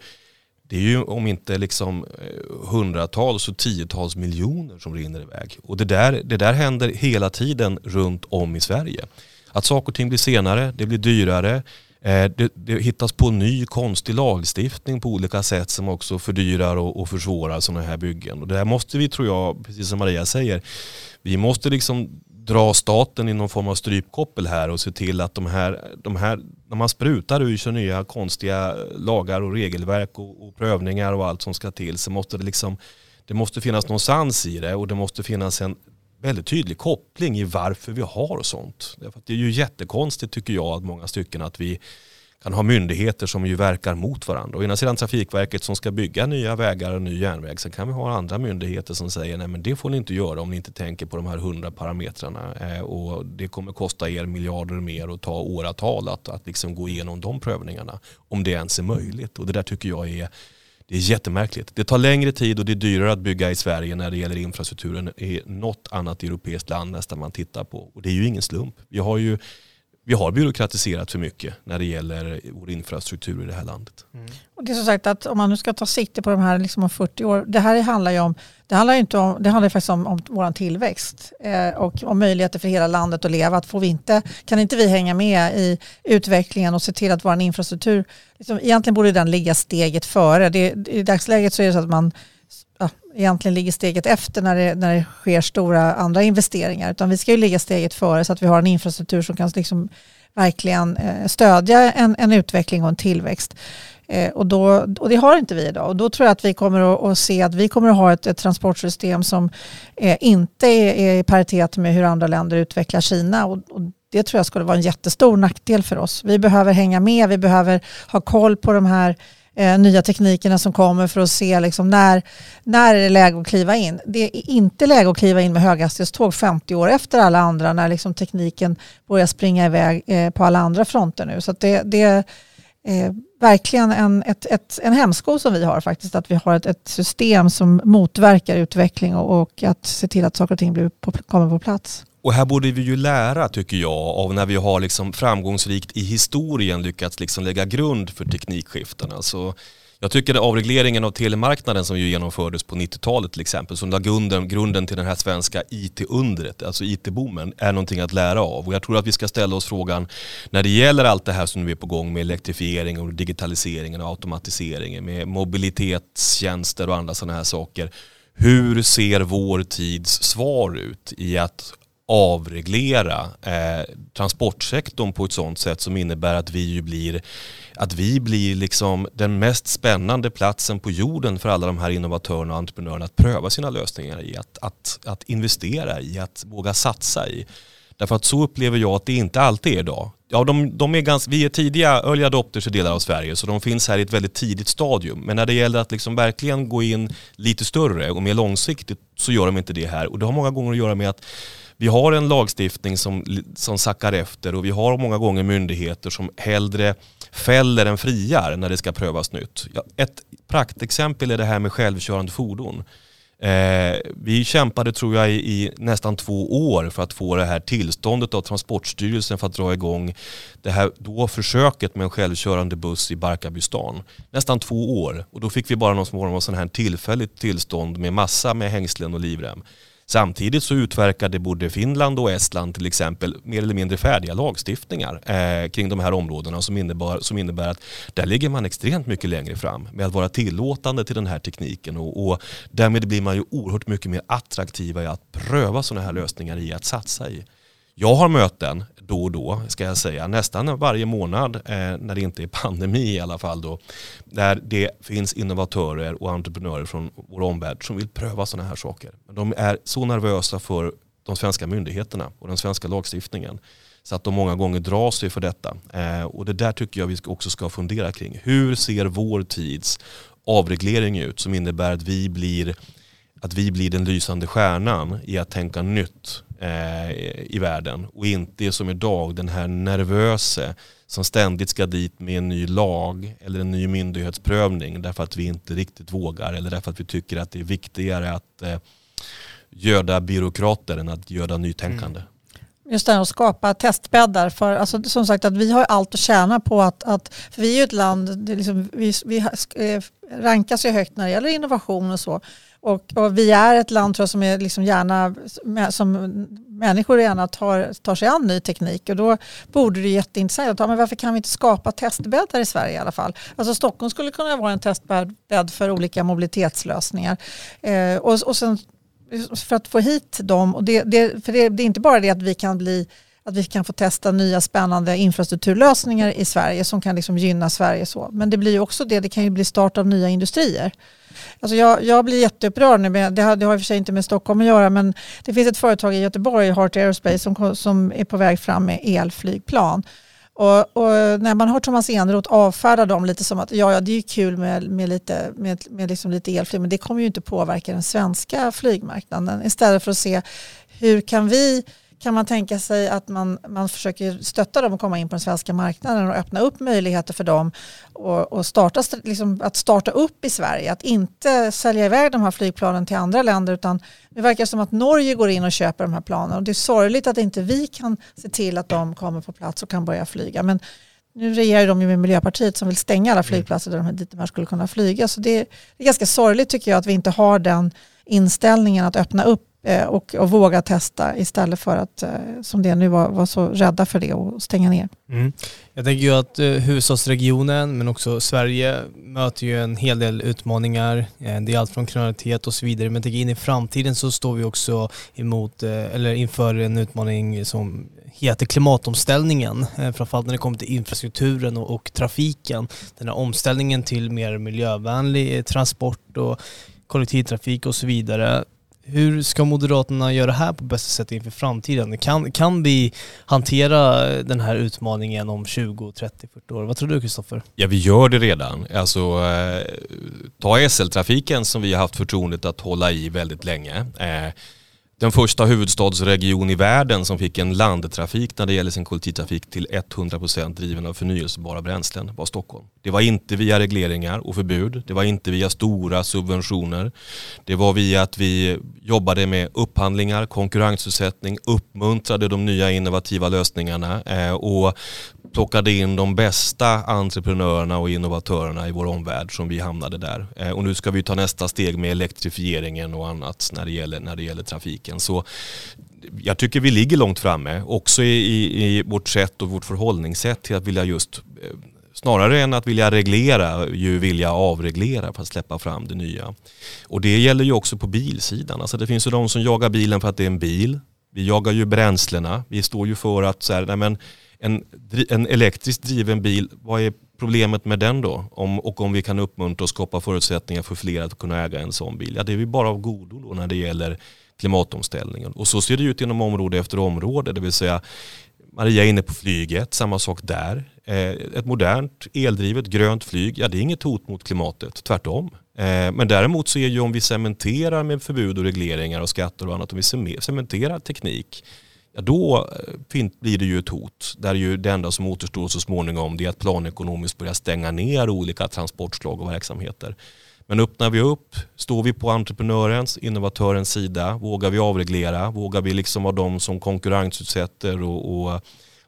Speaker 3: det är ju om inte liksom eh, hundratals och tiotals miljoner som rinner iväg. Och det där, det där händer hela tiden runt om i Sverige. Att saker och ting blir senare, det blir dyrare, eh, det, det, hittas på ny konstig lagstiftning på olika sätt som också fördyrar och, och försvårar sådana här byggen. Och det här måste vi, tror jag, precis som Maria säger, vi måste liksom dra staten i någon form av strypkoppel här och se till att de här, de här när man sprutar ur sig nya konstiga lagar och regelverk och, och prövningar och allt som ska till så måste det liksom det måste finnas någon sans i det och det måste finnas en väldigt tydlig koppling i varför vi har sånt. Det är ju jättekonstigt tycker jag att många stycken att vi kan ha myndigheter som ju verkar mot varandra. Å ena sidan Trafikverket som ska bygga nya vägar och ny järnväg. Sen kan vi ha andra myndigheter som säger nej men det får ni inte göra om ni inte tänker på de här hundra parametrarna. Eh, och det kommer kosta er miljarder mer och ta åratal att, att liksom gå igenom de prövningarna. Om det ens är möjligt. Och det där tycker jag är det är jättemärkligt. Det tar längre tid och det är dyrare att bygga i Sverige när det gäller infrastrukturen i något annat europeiskt land nästan man tittar på. Och det är ju ingen slump. Vi har ju vi har byråkratiserat för mycket när det gäller vår infrastruktur i det här landet. Mm.
Speaker 2: Och det är som sagt att om man nu ska ta sikte på de här liksom om 40 år, det här handlar ju om, det handlar inte om, det handlar faktiskt om, om vår tillväxt eh, och om möjligheter för hela landet att leva. Att får vi inte, kan inte vi hänga med i utvecklingen och se till att vår infrastruktur, liksom, egentligen borde den ligga steget före. Det, I dagsläget så är det så att man ja, egentligen ligger steget efter när det, när det sker stora andra investeringar. Utan vi ska ju ligga steget före så att vi har en infrastruktur som kan liksom verkligen eh, stödja en, en utveckling och en tillväxt. Eh, och, då, och det har inte vi idag. Och då tror jag att vi kommer att, att se att vi kommer att ha ett, ett transportsystem som eh, inte är, är, i paritet med hur andra länder utvecklar Kina. Och, och det tror jag skulle vara en jättestor nackdel för oss. Vi behöver hänga med, vi behöver ha koll på de här eh, nya teknikerna som kommer för att se liksom när, när är det läge att kliva in. Det är inte läge att kliva in med höghastighetståg 50 år efter alla andra när liksom tekniken börjar springa iväg eh, på alla andra fronter nu. Så det, det är eh, verkligen en, ett, ett, en hämsko som vi har faktiskt, att vi har ett, ett system som motverkar utveckling och, och, att se till att saker och ting blir på, kommer på plats.
Speaker 3: Och här borde vi ju lära, tycker jag, av när vi har liksom framgångsrikt i historien lyckats liksom lägga grund för teknikskiften. Alltså, jag tycker att avregleringen av telemarknaden som ju genomfördes på 90-talet till exempel, som la grunden, grunden till den här svenska IT-undret, alltså IT-boomen, är någonting att lära av. Och jag tror att vi ska ställa oss frågan, när det gäller allt det här som nu är på gång med elektrifiering och digitaliseringen och automatiseringen, med mobilitetstjänster och andra sådana här saker, hur ser vår tids svar ut i att avreglera eh, transportsektorn på ett sådant sätt som innebär att vi ju blir, att vi blir liksom den mest spännande platsen på jorden för alla de här innovatörerna och entreprenörerna att pröva sina lösningar i, att, att, att investera i, att våga satsa i. Därför att så upplever jag att det inte alltid är idag. Ja, de, de är ganska, vi är tidiga early adopters i delar av Sverige så de finns här i ett väldigt tidigt stadium. Men när det gäller att liksom verkligen gå in lite större och mer långsiktigt så gör de inte det här. Och det har många gånger att göra med att vi har en lagstiftning som, som sackar efter och vi har många gånger myndigheter som hellre fäller än friar när det ska prövas nytt. Ett praktexempel är det här med självkörande fordon. Eh, vi kämpade tror jag i, i, nästan två år för att få det här tillståndet av Transportstyrelsen för att dra igång det här då försöket med en självkörande buss i Barkabystan. Nästan två år och då fick vi bara någon form av sån här tillfälligt tillstånd med massa med hängslen och livrem. Samtidigt så utverkade både Finland och Estland till exempel mer eller mindre färdiga lagstiftningar eh, kring de här områdena som innebär, som innebär att där ligger man extremt mycket längre fram med att vara tillåtande till den här tekniken och, och därmed blir man ju oerhört mycket mer attraktiva i att pröva sådana här lösningar i att satsa i. Jag har möten då och då, ska jag säga, nästan varje månad, eh, när det inte är pandemi i alla fall då, där det finns innovatörer och entreprenörer från vår omvärld som vill pröva sådana här saker. Men de är så nervösa för de svenska myndigheterna och den svenska lagstiftningen så att de många gånger drar sig för detta. Eh, och det där tycker jag vi också ska fundera kring. Hur ser vår tids avreglering ut som innebär att vi blir, att vi blir den lysande stjärnan i att tänka nytt Eh, i världen och inte som idag den här nervöse som ständigt ska dit med en ny lag eller en ny myndighetsprövning därför att vi inte riktigt vågar eller därför att vi tycker att det är viktigare att eh, göda byråkrater än att göda nytänkande. Mm.
Speaker 2: Just det, att skapa testbäddar. För, alltså, som sagt, att vi har allt att tjäna på att, att för vi är ju ett land, liksom, vi, vi eh, rankas ju högt när det gäller innovation och så. Och, och, vi är ett land tror jag, som är liksom gärna, som människor gärna tar, tar sig an ny teknik och då borde det jätteintressant att ta, men varför kan vi inte skapa testbäddar i Sverige i alla fall? Alltså Stockholm skulle kunna vara en testbädd för olika mobilitetslösningar. Eh, och, och sen för att få hit dem, och det, det för det, det, är inte bara det att vi kan bli att vi kan få testa nya spännande infrastrukturlösningar i Sverige som kan liksom gynna Sverige så. Men det blir också det, det kan ju bli start av nya industrier. Alltså jag, jag blir jätteupprörd nu, med, det, har, det har i och för sig inte med Stockholm att göra, men det finns ett företag i Göteborg, Heart Aerospace, som, som är på väg fram med elflygplan. Och, och, när man hör Thomas Eneroth avfärda dem lite som att ja, ja det är kul med, med, lite, med, med liksom lite elflyg men det kommer ju inte påverka den svenska flygmarknaden. Istället för att se hur kan vi kan man tänka sig att man, man försöker stötta dem att komma in på den svenska marknaden och öppna upp möjligheter för dem och, och starta, liksom, att starta upp i Sverige. Att inte sälja iväg de här flygplanen till andra länder utan det verkar som att Norge går in och köper de här planen och det är sorgligt att inte vi kan se till att de kommer på plats och kan börja flyga. Men nu regerar de ju med Miljöpartiet som vill stänga alla mm. flygplatser där de, dit de här skulle kunna flyga. Så det, det är ganska sorgligt tycker jag att vi inte har den inställningen att öppna upp Eh, och, och, våga testa istället för att, eh, som det nu var, var så rädda för det och stänga ner.
Speaker 1: Mm. Jag tänker ju att eh, huvudstadsregionen men också Sverige möter ju en hel del utmaningar. Eh, det är allt från kriminalitet och så vidare. Men jag tänker in i framtiden så står vi också emot, eh, eller inför en utmaning som heter klimatomställningen. Eh, framförallt när det kommer till infrastrukturen och, och trafiken. Den här omställningen till mer miljövänlig eh, transport och kollektivtrafik och så vidare. Hur ska Moderaterna göra det här på bästa sätt inför framtiden? Kan, kan vi hantera den här utmaningen om 20, 30, 40 år? Vad tror du Kristoffer?
Speaker 3: Ja, vi gör det redan. Alltså, eh, ta SL-trafiken som vi har haft förtroendet att hålla i väldigt länge. Eh, den första huvudstadsregion i världen som fick en landtrafik när det gäller sin kollektivtrafik till 100% driven av förnyelsebara bränslen var Stockholm. Det var inte via regleringar och förbud. Det var inte via stora subventioner. Det var via att vi jobbade med upphandlingar, konkurrensutsättning, uppmuntrade de nya innovativa lösningarna eh, och plockade in de bästa entreprenörerna och innovatörerna i vår omvärld som vi hamnade där. Eh, och nu ska vi ta nästa steg med elektrifieringen och annat när det gäller, när det gäller trafiken. Så jag tycker vi ligger långt framme också i, i, i vårt sätt och vårt förhållningssätt till att vilja just eh, Snarare än att vilja reglera, ju vilja avreglera för att släppa fram det nya. Och det gäller ju också på bilsidan. Alltså det finns ju de som jagar bilen för att det är en bil. Vi jagar ju bränslena. Vi står ju för att så här, nej men, en, en elektriskt driven bil, vad är problemet med den då? Om, och om vi kan uppmuntra och skapa förutsättningar för fler att kunna äga en sån bil. Ja, det är vi bara av godo då när det gäller klimatomställningen. Och så ser det ut inom område efter område. Det vill säga Maria är inne på flyget, samma sak där. Eh, ett modernt eldrivet grönt flyg, ja det är inget hot mot klimatet, tvärtom. Eh, men däremot så är ju om vi cementerar med förbud och regleringar och skatter och annat, om vi cementerar teknik ja då eh, blir det ju ett hot. Där ju det enda som återstår så småningom det är att planekonomiskt börja stänga ner olika transportslag och verksamheter. Men öppnar vi upp, står vi på entreprenörens, innovatörens sida, vågar vi avreglera, vågar vi liksom vara de som konkurrensutsätter och, och,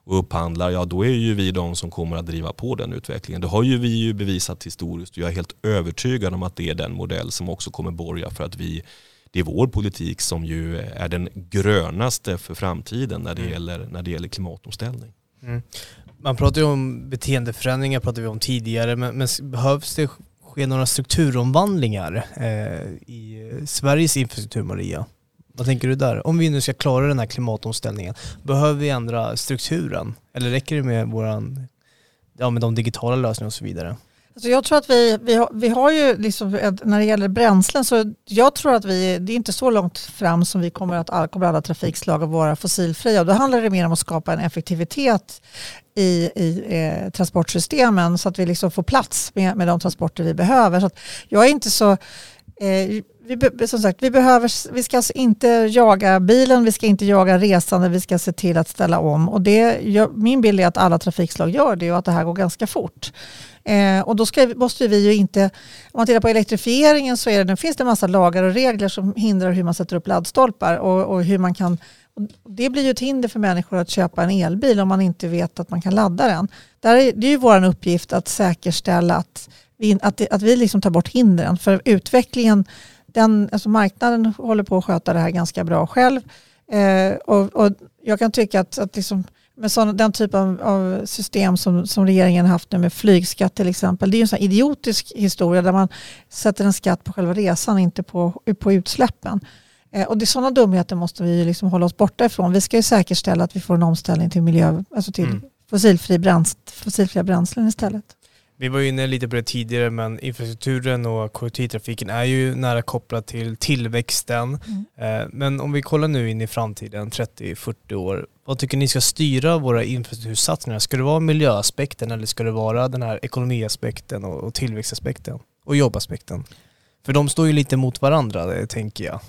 Speaker 3: och upphandlar, ja då är ju vi de som kommer att driva på den utvecklingen. Det har ju vi ju bevisat historiskt och jag är helt övertygad om att det är den modell som också kommer borga för att vi det är vår politik som ju är den grönaste för framtiden när det, mm. gäller, när det gäller klimatomställning. Mm.
Speaker 1: Man pratar ju om beteendeförändringar, pratade vi om tidigare, men, men behövs det ske några strukturomvandlingar eh, i Sveriges infrastruktur, Maria? Vad tänker du där? Om vi nu ska klara den här klimatomställningen, behöver vi ändra strukturen? Eller räcker det med, våran, ja, med de digitala lösningarna och så vidare?
Speaker 2: Alltså jag tror att vi, vi, har, vi har ju, liksom, när det gäller bränslen, så jag tror att vi, det är inte så långt fram som vi kommer att all, kommer alla trafikslag att vara fossilfria. Då handlar det mer om att skapa en effektivitet i, i eh, transportsystemen så att vi liksom får plats med, med de transporter vi behöver. Så jag är inte så... Eh, vi, som sagt, vi, behöver, vi ska alltså inte jaga bilen, vi ska inte jaga resande, vi ska se till att ställa om. Och det, min bild är att alla trafikslag gör det och att det här går ganska fort. Eh, och då ska, måste vi ju inte, om man tittar på elektrifieringen så är det, finns det en massa lagar och regler som hindrar hur man sätter upp laddstolpar och, och hur man kan det blir ju ett hinder för människor att köpa en elbil om man inte vet att man kan ladda den. Där är, det är ju vår uppgift att säkerställa att vi, att, att vi liksom tar bort hindren. För utvecklingen, den, alltså marknaden håller på att sköta det här ganska bra själv. Eh, och, och, jag kan tycka att, att liksom, med sån, den typ av, av, system som, som regeringen haft nu med flygskatt till exempel. Det är ju en sån idiotisk historia där man sätter en skatt på själva resan, inte på, på utsläppen. Eh, och det är sådana dumheter måste vi liksom hålla oss borta ifrån. Vi ska ju säkerställa att vi får en omställning till miljö, alltså till mm. fossilfri bräns, fossilfria bränslen istället.
Speaker 1: Vi var inne lite på det tidigare men infrastrukturen och kollektivtrafiken är ju nära kopplad till tillväxten. Mm. Eh, men om vi kollar nu in i framtiden, 30-40 år, vad tycker ni ska styra våra infrastruktursatsningar? Ska det vara miljöaspekten eller ska det vara den här ekonomiaspekten och tillväxtaspekten och jobbaspekten? För de står ju lite mot varandra, tänker jag.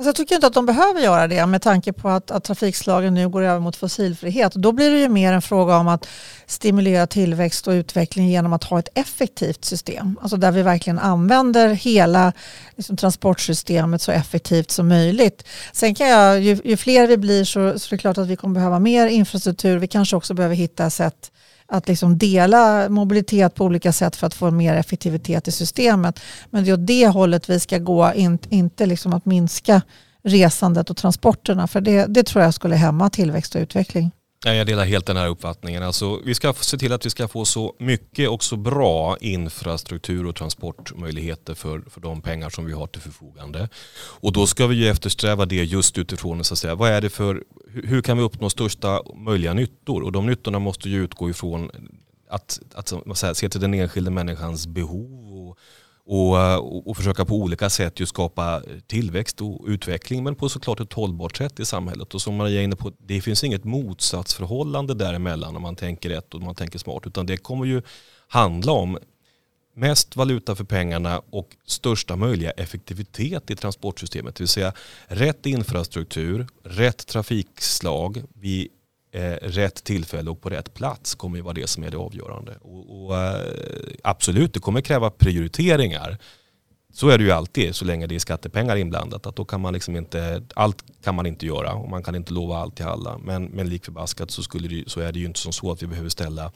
Speaker 2: Alltså jag tycker inte att de behöver göra det med tanke på att, att trafikslagen nu går över mot fossilfrihet. Då blir det ju mer en fråga om att stimulera tillväxt och utveckling genom att ha ett effektivt system. Alltså där vi verkligen använder hela liksom, transportsystemet så effektivt som möjligt. Sen kan jag, ju, ju fler vi blir så, så är det klart att vi kommer behöva mer infrastruktur. Vi kanske också behöver hitta sätt att liksom dela mobilitet på olika sätt för att få mer effektivitet i systemet. Men det är åt det hållet vi ska gå, inte liksom att minska resandet och transporterna. För det, det tror jag skulle hämma tillväxt och utveckling.
Speaker 3: Jag delar helt den här uppfattningen. Alltså, vi ska se till att vi ska få så mycket och så bra infrastruktur och transportmöjligheter för, för de pengar som vi har till förfogande. Och då ska vi ju eftersträva det just utifrån så att säga, vad är det för, hur kan vi uppnå största möjliga nyttor? Och de nyttorna måste ju utgå ifrån att, att, att se till den enskilde människans behov och, eh, och, försöka på olika sätt ju skapa tillväxt och utveckling men på såklart ett hållbart sätt i samhället. Och som Maria är inne på, det finns inget motsatsförhållande däremellan om man tänker rätt och man tänker smart utan det kommer ju handla om mest valuta för pengarna och största möjliga effektivitet i transportsystemet. Det vill säga rätt infrastruktur, rätt trafikslag Vi eh, rätt tillfälle och på rätt plats kommer ju vara det som är det avgörande. Och, och eh, absolut, det kommer kräva prioriteringar. Så är det ju alltid så länge det är skattepengar inblandat. Att då kan man liksom inte, allt kan man inte göra och man kan inte lova allt till alla. Men, men lik förbaskat så, så är det ju inte som så att vi behöver ställa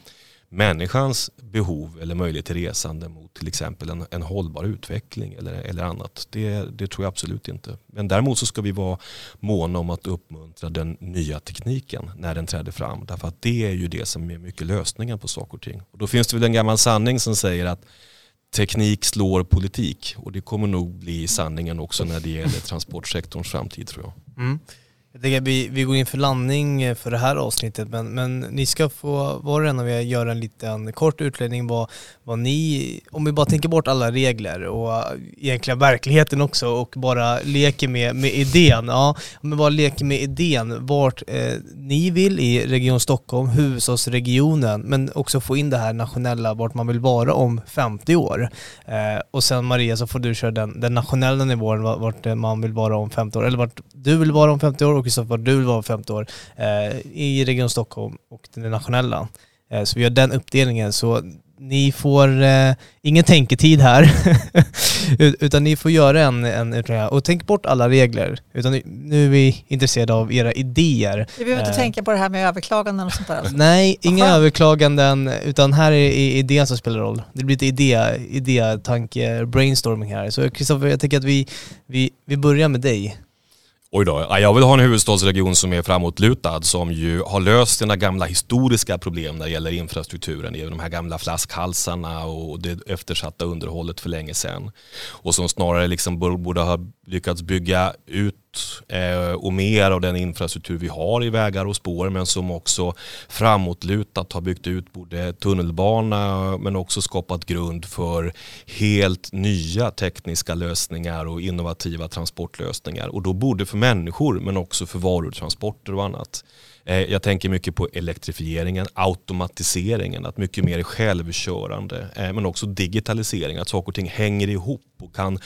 Speaker 3: människans behov eller möjlighet till resande mot till exempel en, en hållbar utveckling eller, eller annat. Det, det tror jag absolut inte. Men däremot så ska vi vara måna om att uppmuntra den nya tekniken när den träder fram. Därför att det är ju det som är mycket lösningen på saker och ting. Och då finns det väl en gammal sanning som säger att teknik slår politik och det kommer nog bli sanningen också när det gäller transportsektorns framtid tror jag. Mm.
Speaker 1: Jag tänker att vi, vi går in för landning för det här avsnittet men, men ni ska få var och en av er göra en liten kort utläggning vad, vad ni, om vi bara tänker bort alla regler och egentligen verkligheten också och bara leker med, med idén. Ja, om vi bara leker med idén vart eh, ni vill i Region Stockholm, huvudstadsregionen, men också få in det här nationella vart man vill vara om 50 år. Eh, och sen Maria så får du köra den, den nationella nivån vart man vill vara om 50 år, eller vart du vill vara om 50 år Kristoffer, du vill vara 50 år eh, i Region Stockholm och den nationella. Eh, så vi gör den uppdelningen. Så ni får eh, ingen tänketid här, utan ni får göra en, en utredning. Och tänk bort alla regler, utan nu är vi intresserade av era idéer.
Speaker 2: Vi behöver inte eh. tänka på det här med överklaganden och sånt där? Alltså.
Speaker 1: Nej, inga överklaganden, utan här är idén som spelar roll. Det blir lite idé, idé tanke, brainstorming här. Så Kristoffer, jag tänker att vi, vi, vi börjar med dig.
Speaker 3: Oj då, jag vill ha en huvudstadsregion som är framåtlutad, som ju har löst sina gamla historiska problem när det gäller infrastrukturen, de här gamla flaskhalsarna och det eftersatta underhållet för länge sedan. Och som snarare liksom borde ha lyckats bygga ut eh, och mer av den infrastruktur vi har i vägar och spår men som också framåtlutat har byggt ut både tunnelbana men också skapat grund för helt nya tekniska lösningar och innovativa transportlösningar och då både för människor men också för varutransporter och annat. Eh, jag tänker mycket på elektrifieringen, automatiseringen, att mycket mer är självkörande. Eh, men också digitalisering, att saker och ting hänger ihop och kan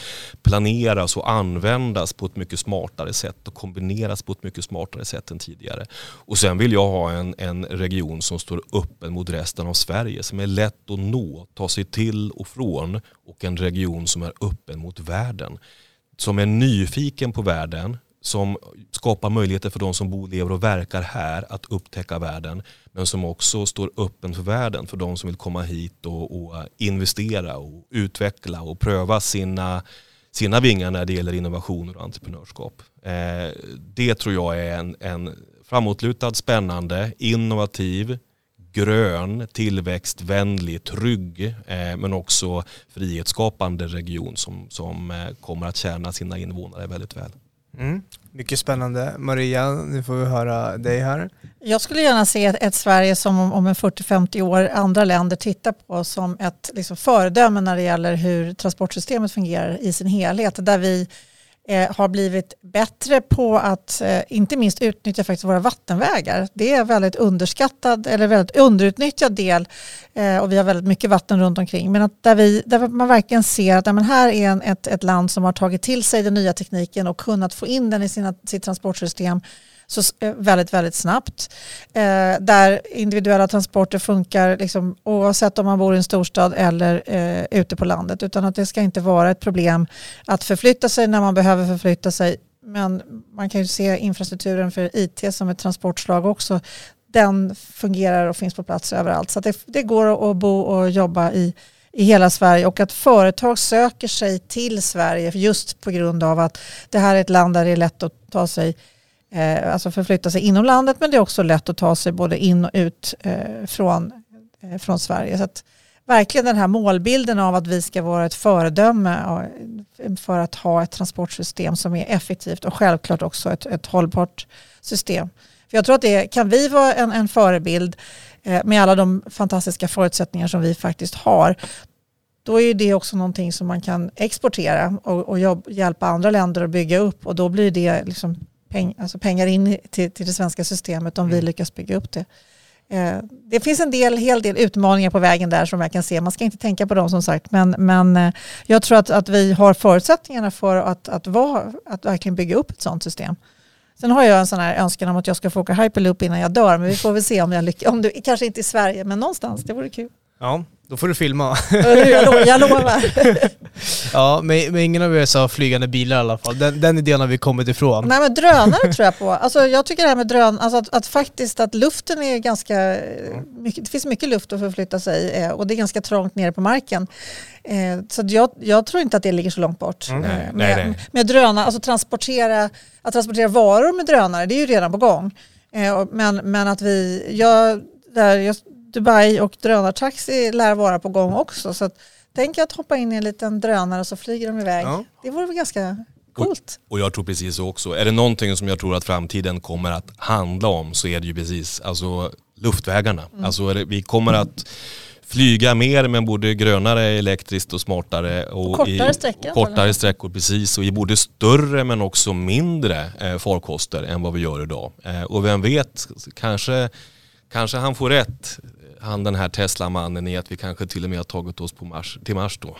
Speaker 3: planeras och användas på ett mycket smartare sätt och kombineras på ett mycket smartare sätt än tidigare. Och sen vill jag ha en, en region som står öppen mot resten av Sverige, som är lätt att nå, ta sig till och från och en region som är öppen mot världen. Som är nyfiken på världen, som skapar möjligheter för de som bor, lever och verkar här att upptäcka världen. Men som också står öppen för världen för de som vill komma hit och, och investera och utveckla och pröva sina, sina vingar när det gäller innovationer och entreprenörskap. Eh, det tror jag är en, en framåtlutad, spännande, innovativ, grön, tillväxtvänlig, trygg eh, men också frihetsskapande region som, som eh, kommer att tjäna sina invånare väldigt väl.
Speaker 1: Mm. Mycket spännande. Maria, nu får vi höra dig här.
Speaker 2: Jag skulle gärna se ett, ett Sverige som om, om en 40-50 år andra länder tittar på som ett liksom, föredöme när det gäller hur transportsystemet fungerar i sin helhet. Där vi eh, har blivit bättre på att eh, inte minst utnyttja faktiskt våra vattenvägar. Det är en väldigt underskattad eller väldigt underutnyttjad del eh, och vi har väldigt mycket vatten runt omkring. Men att där, vi, där man verkligen ser att ja, men här är en, ett, ett land som har tagit till sig den nya tekniken och kunnat få in den i sina, sitt transportsystem så eh, väldigt, väldigt snabbt. Eh, där individuella transporter funkar liksom, oavsett om man bor i en storstad eller eh, ute på landet. Utan att det ska inte vara ett problem att förflytta sig när man behöver förflytta sig. Men man kan ju se infrastrukturen för IT som ett transportslag också. Den fungerar och finns på plats överallt. Så det, det går att bo och jobba i i hela Sverige och att företag söker sig till Sverige just på grund av att det här är ett land där det är lätt att ta sig eh, alltså förflytta sig inom landet men det är också lätt att ta sig både in och ut eh, från, eh, från Sverige. Så att, verkligen den här målbilden av att vi ska vara ett föredöme för att ha ett transportsystem som är effektivt och självklart också ett, ett hållbart system. För jag tror att det kan vi vara en, en förebild eh, med alla de fantastiska förutsättningar som vi faktiskt har då är det också någonting som man kan exportera och, och jobb, hjälpa andra länder att bygga upp och då blir det liksom peng, alltså pengar in till, till det svenska systemet om mm. vi lyckas bygga upp det. Eh, det finns en del, hel del utmaningar på vägen där som jag kan se. Man ska inte tänka på dem som sagt. Men, men eh, jag tror att, att vi har förutsättningarna för att, att, vara, att verkligen bygga upp ett sådant system. Sen har jag en sån här önskan om att jag ska få åka hyperloop innan jag dör. Men vi får väl se om jag lyckas. Om det, kanske inte i Sverige, men någonstans. Det vore kul.
Speaker 1: Ja, då får du filma.
Speaker 2: jag, lovar.
Speaker 1: ja, men, men ingen av er har flygande bilar i alla fall. Den, den idén har vi kommit ifrån.
Speaker 2: Nej men drönare tror jag på. Alltså, jag tycker det här med drönare, alltså att, att, faktiskt att luften är ganska, mycket, det finns mycket luft att förflytta sig eh, och det är ganska trångt nere på marken. Eh, så jag, jag, tror inte att det ligger så långt bort. Mm.
Speaker 3: med, nej, nej.
Speaker 2: med drönare, alltså transportera, att transportera varor med drönare, det är ju redan på gång. Eh, men, men att vi, jag, där, jag Dubai och drönartaxi lär vara på gång också. Så att, tänk att hoppa in i en liten drönare och så flyger de iväg. Ja. Det vore väl ganska coolt.
Speaker 3: Och, och, jag tror precis så också. Är det någonting som jag tror att framtiden kommer att handla om så är det ju precis alltså, luftvägarna. Mm. Alltså, vi kommer att flyga mer men både grönare, elektriskt och smartare.
Speaker 2: Och, och kortare sträckor.
Speaker 3: Kortare sträckor precis och i både större men också mindre eh, farkoster än vad vi gör idag. Eh, och vem vet, kanske, kanske han får rätt han den här Tesla-mannen i att vi kanske till och med har tagit oss på mars, till Mars då.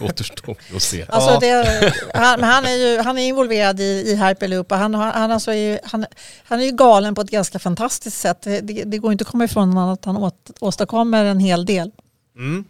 Speaker 3: Återstår att se.
Speaker 2: Alltså det, han, han, är ju han är involverad i, i Hyperloop och han, han, alltså är, han, han är ju galen på ett ganska fantastiskt sätt. Det, det går inte att komma ifrån att han åt, åstadkommer en hel del.
Speaker 1: Mm.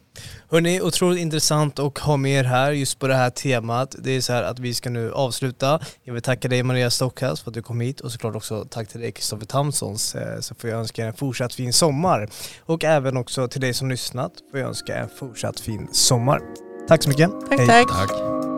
Speaker 1: Hörni, otroligt intressant att ha med er här just på det här temat. Det är så här att vi ska nu avsluta. Jag vill tacka dig Maria Stockhaus för att du kom hit och såklart också tack till dig Kristoffer Tamsons eh, så får jag önska er en fortsatt fin sommar. Och även också till dig som lyssnat får jag önska en fortsatt fin sommar. Tack så mycket.
Speaker 2: Tack, Hej. tack. tack.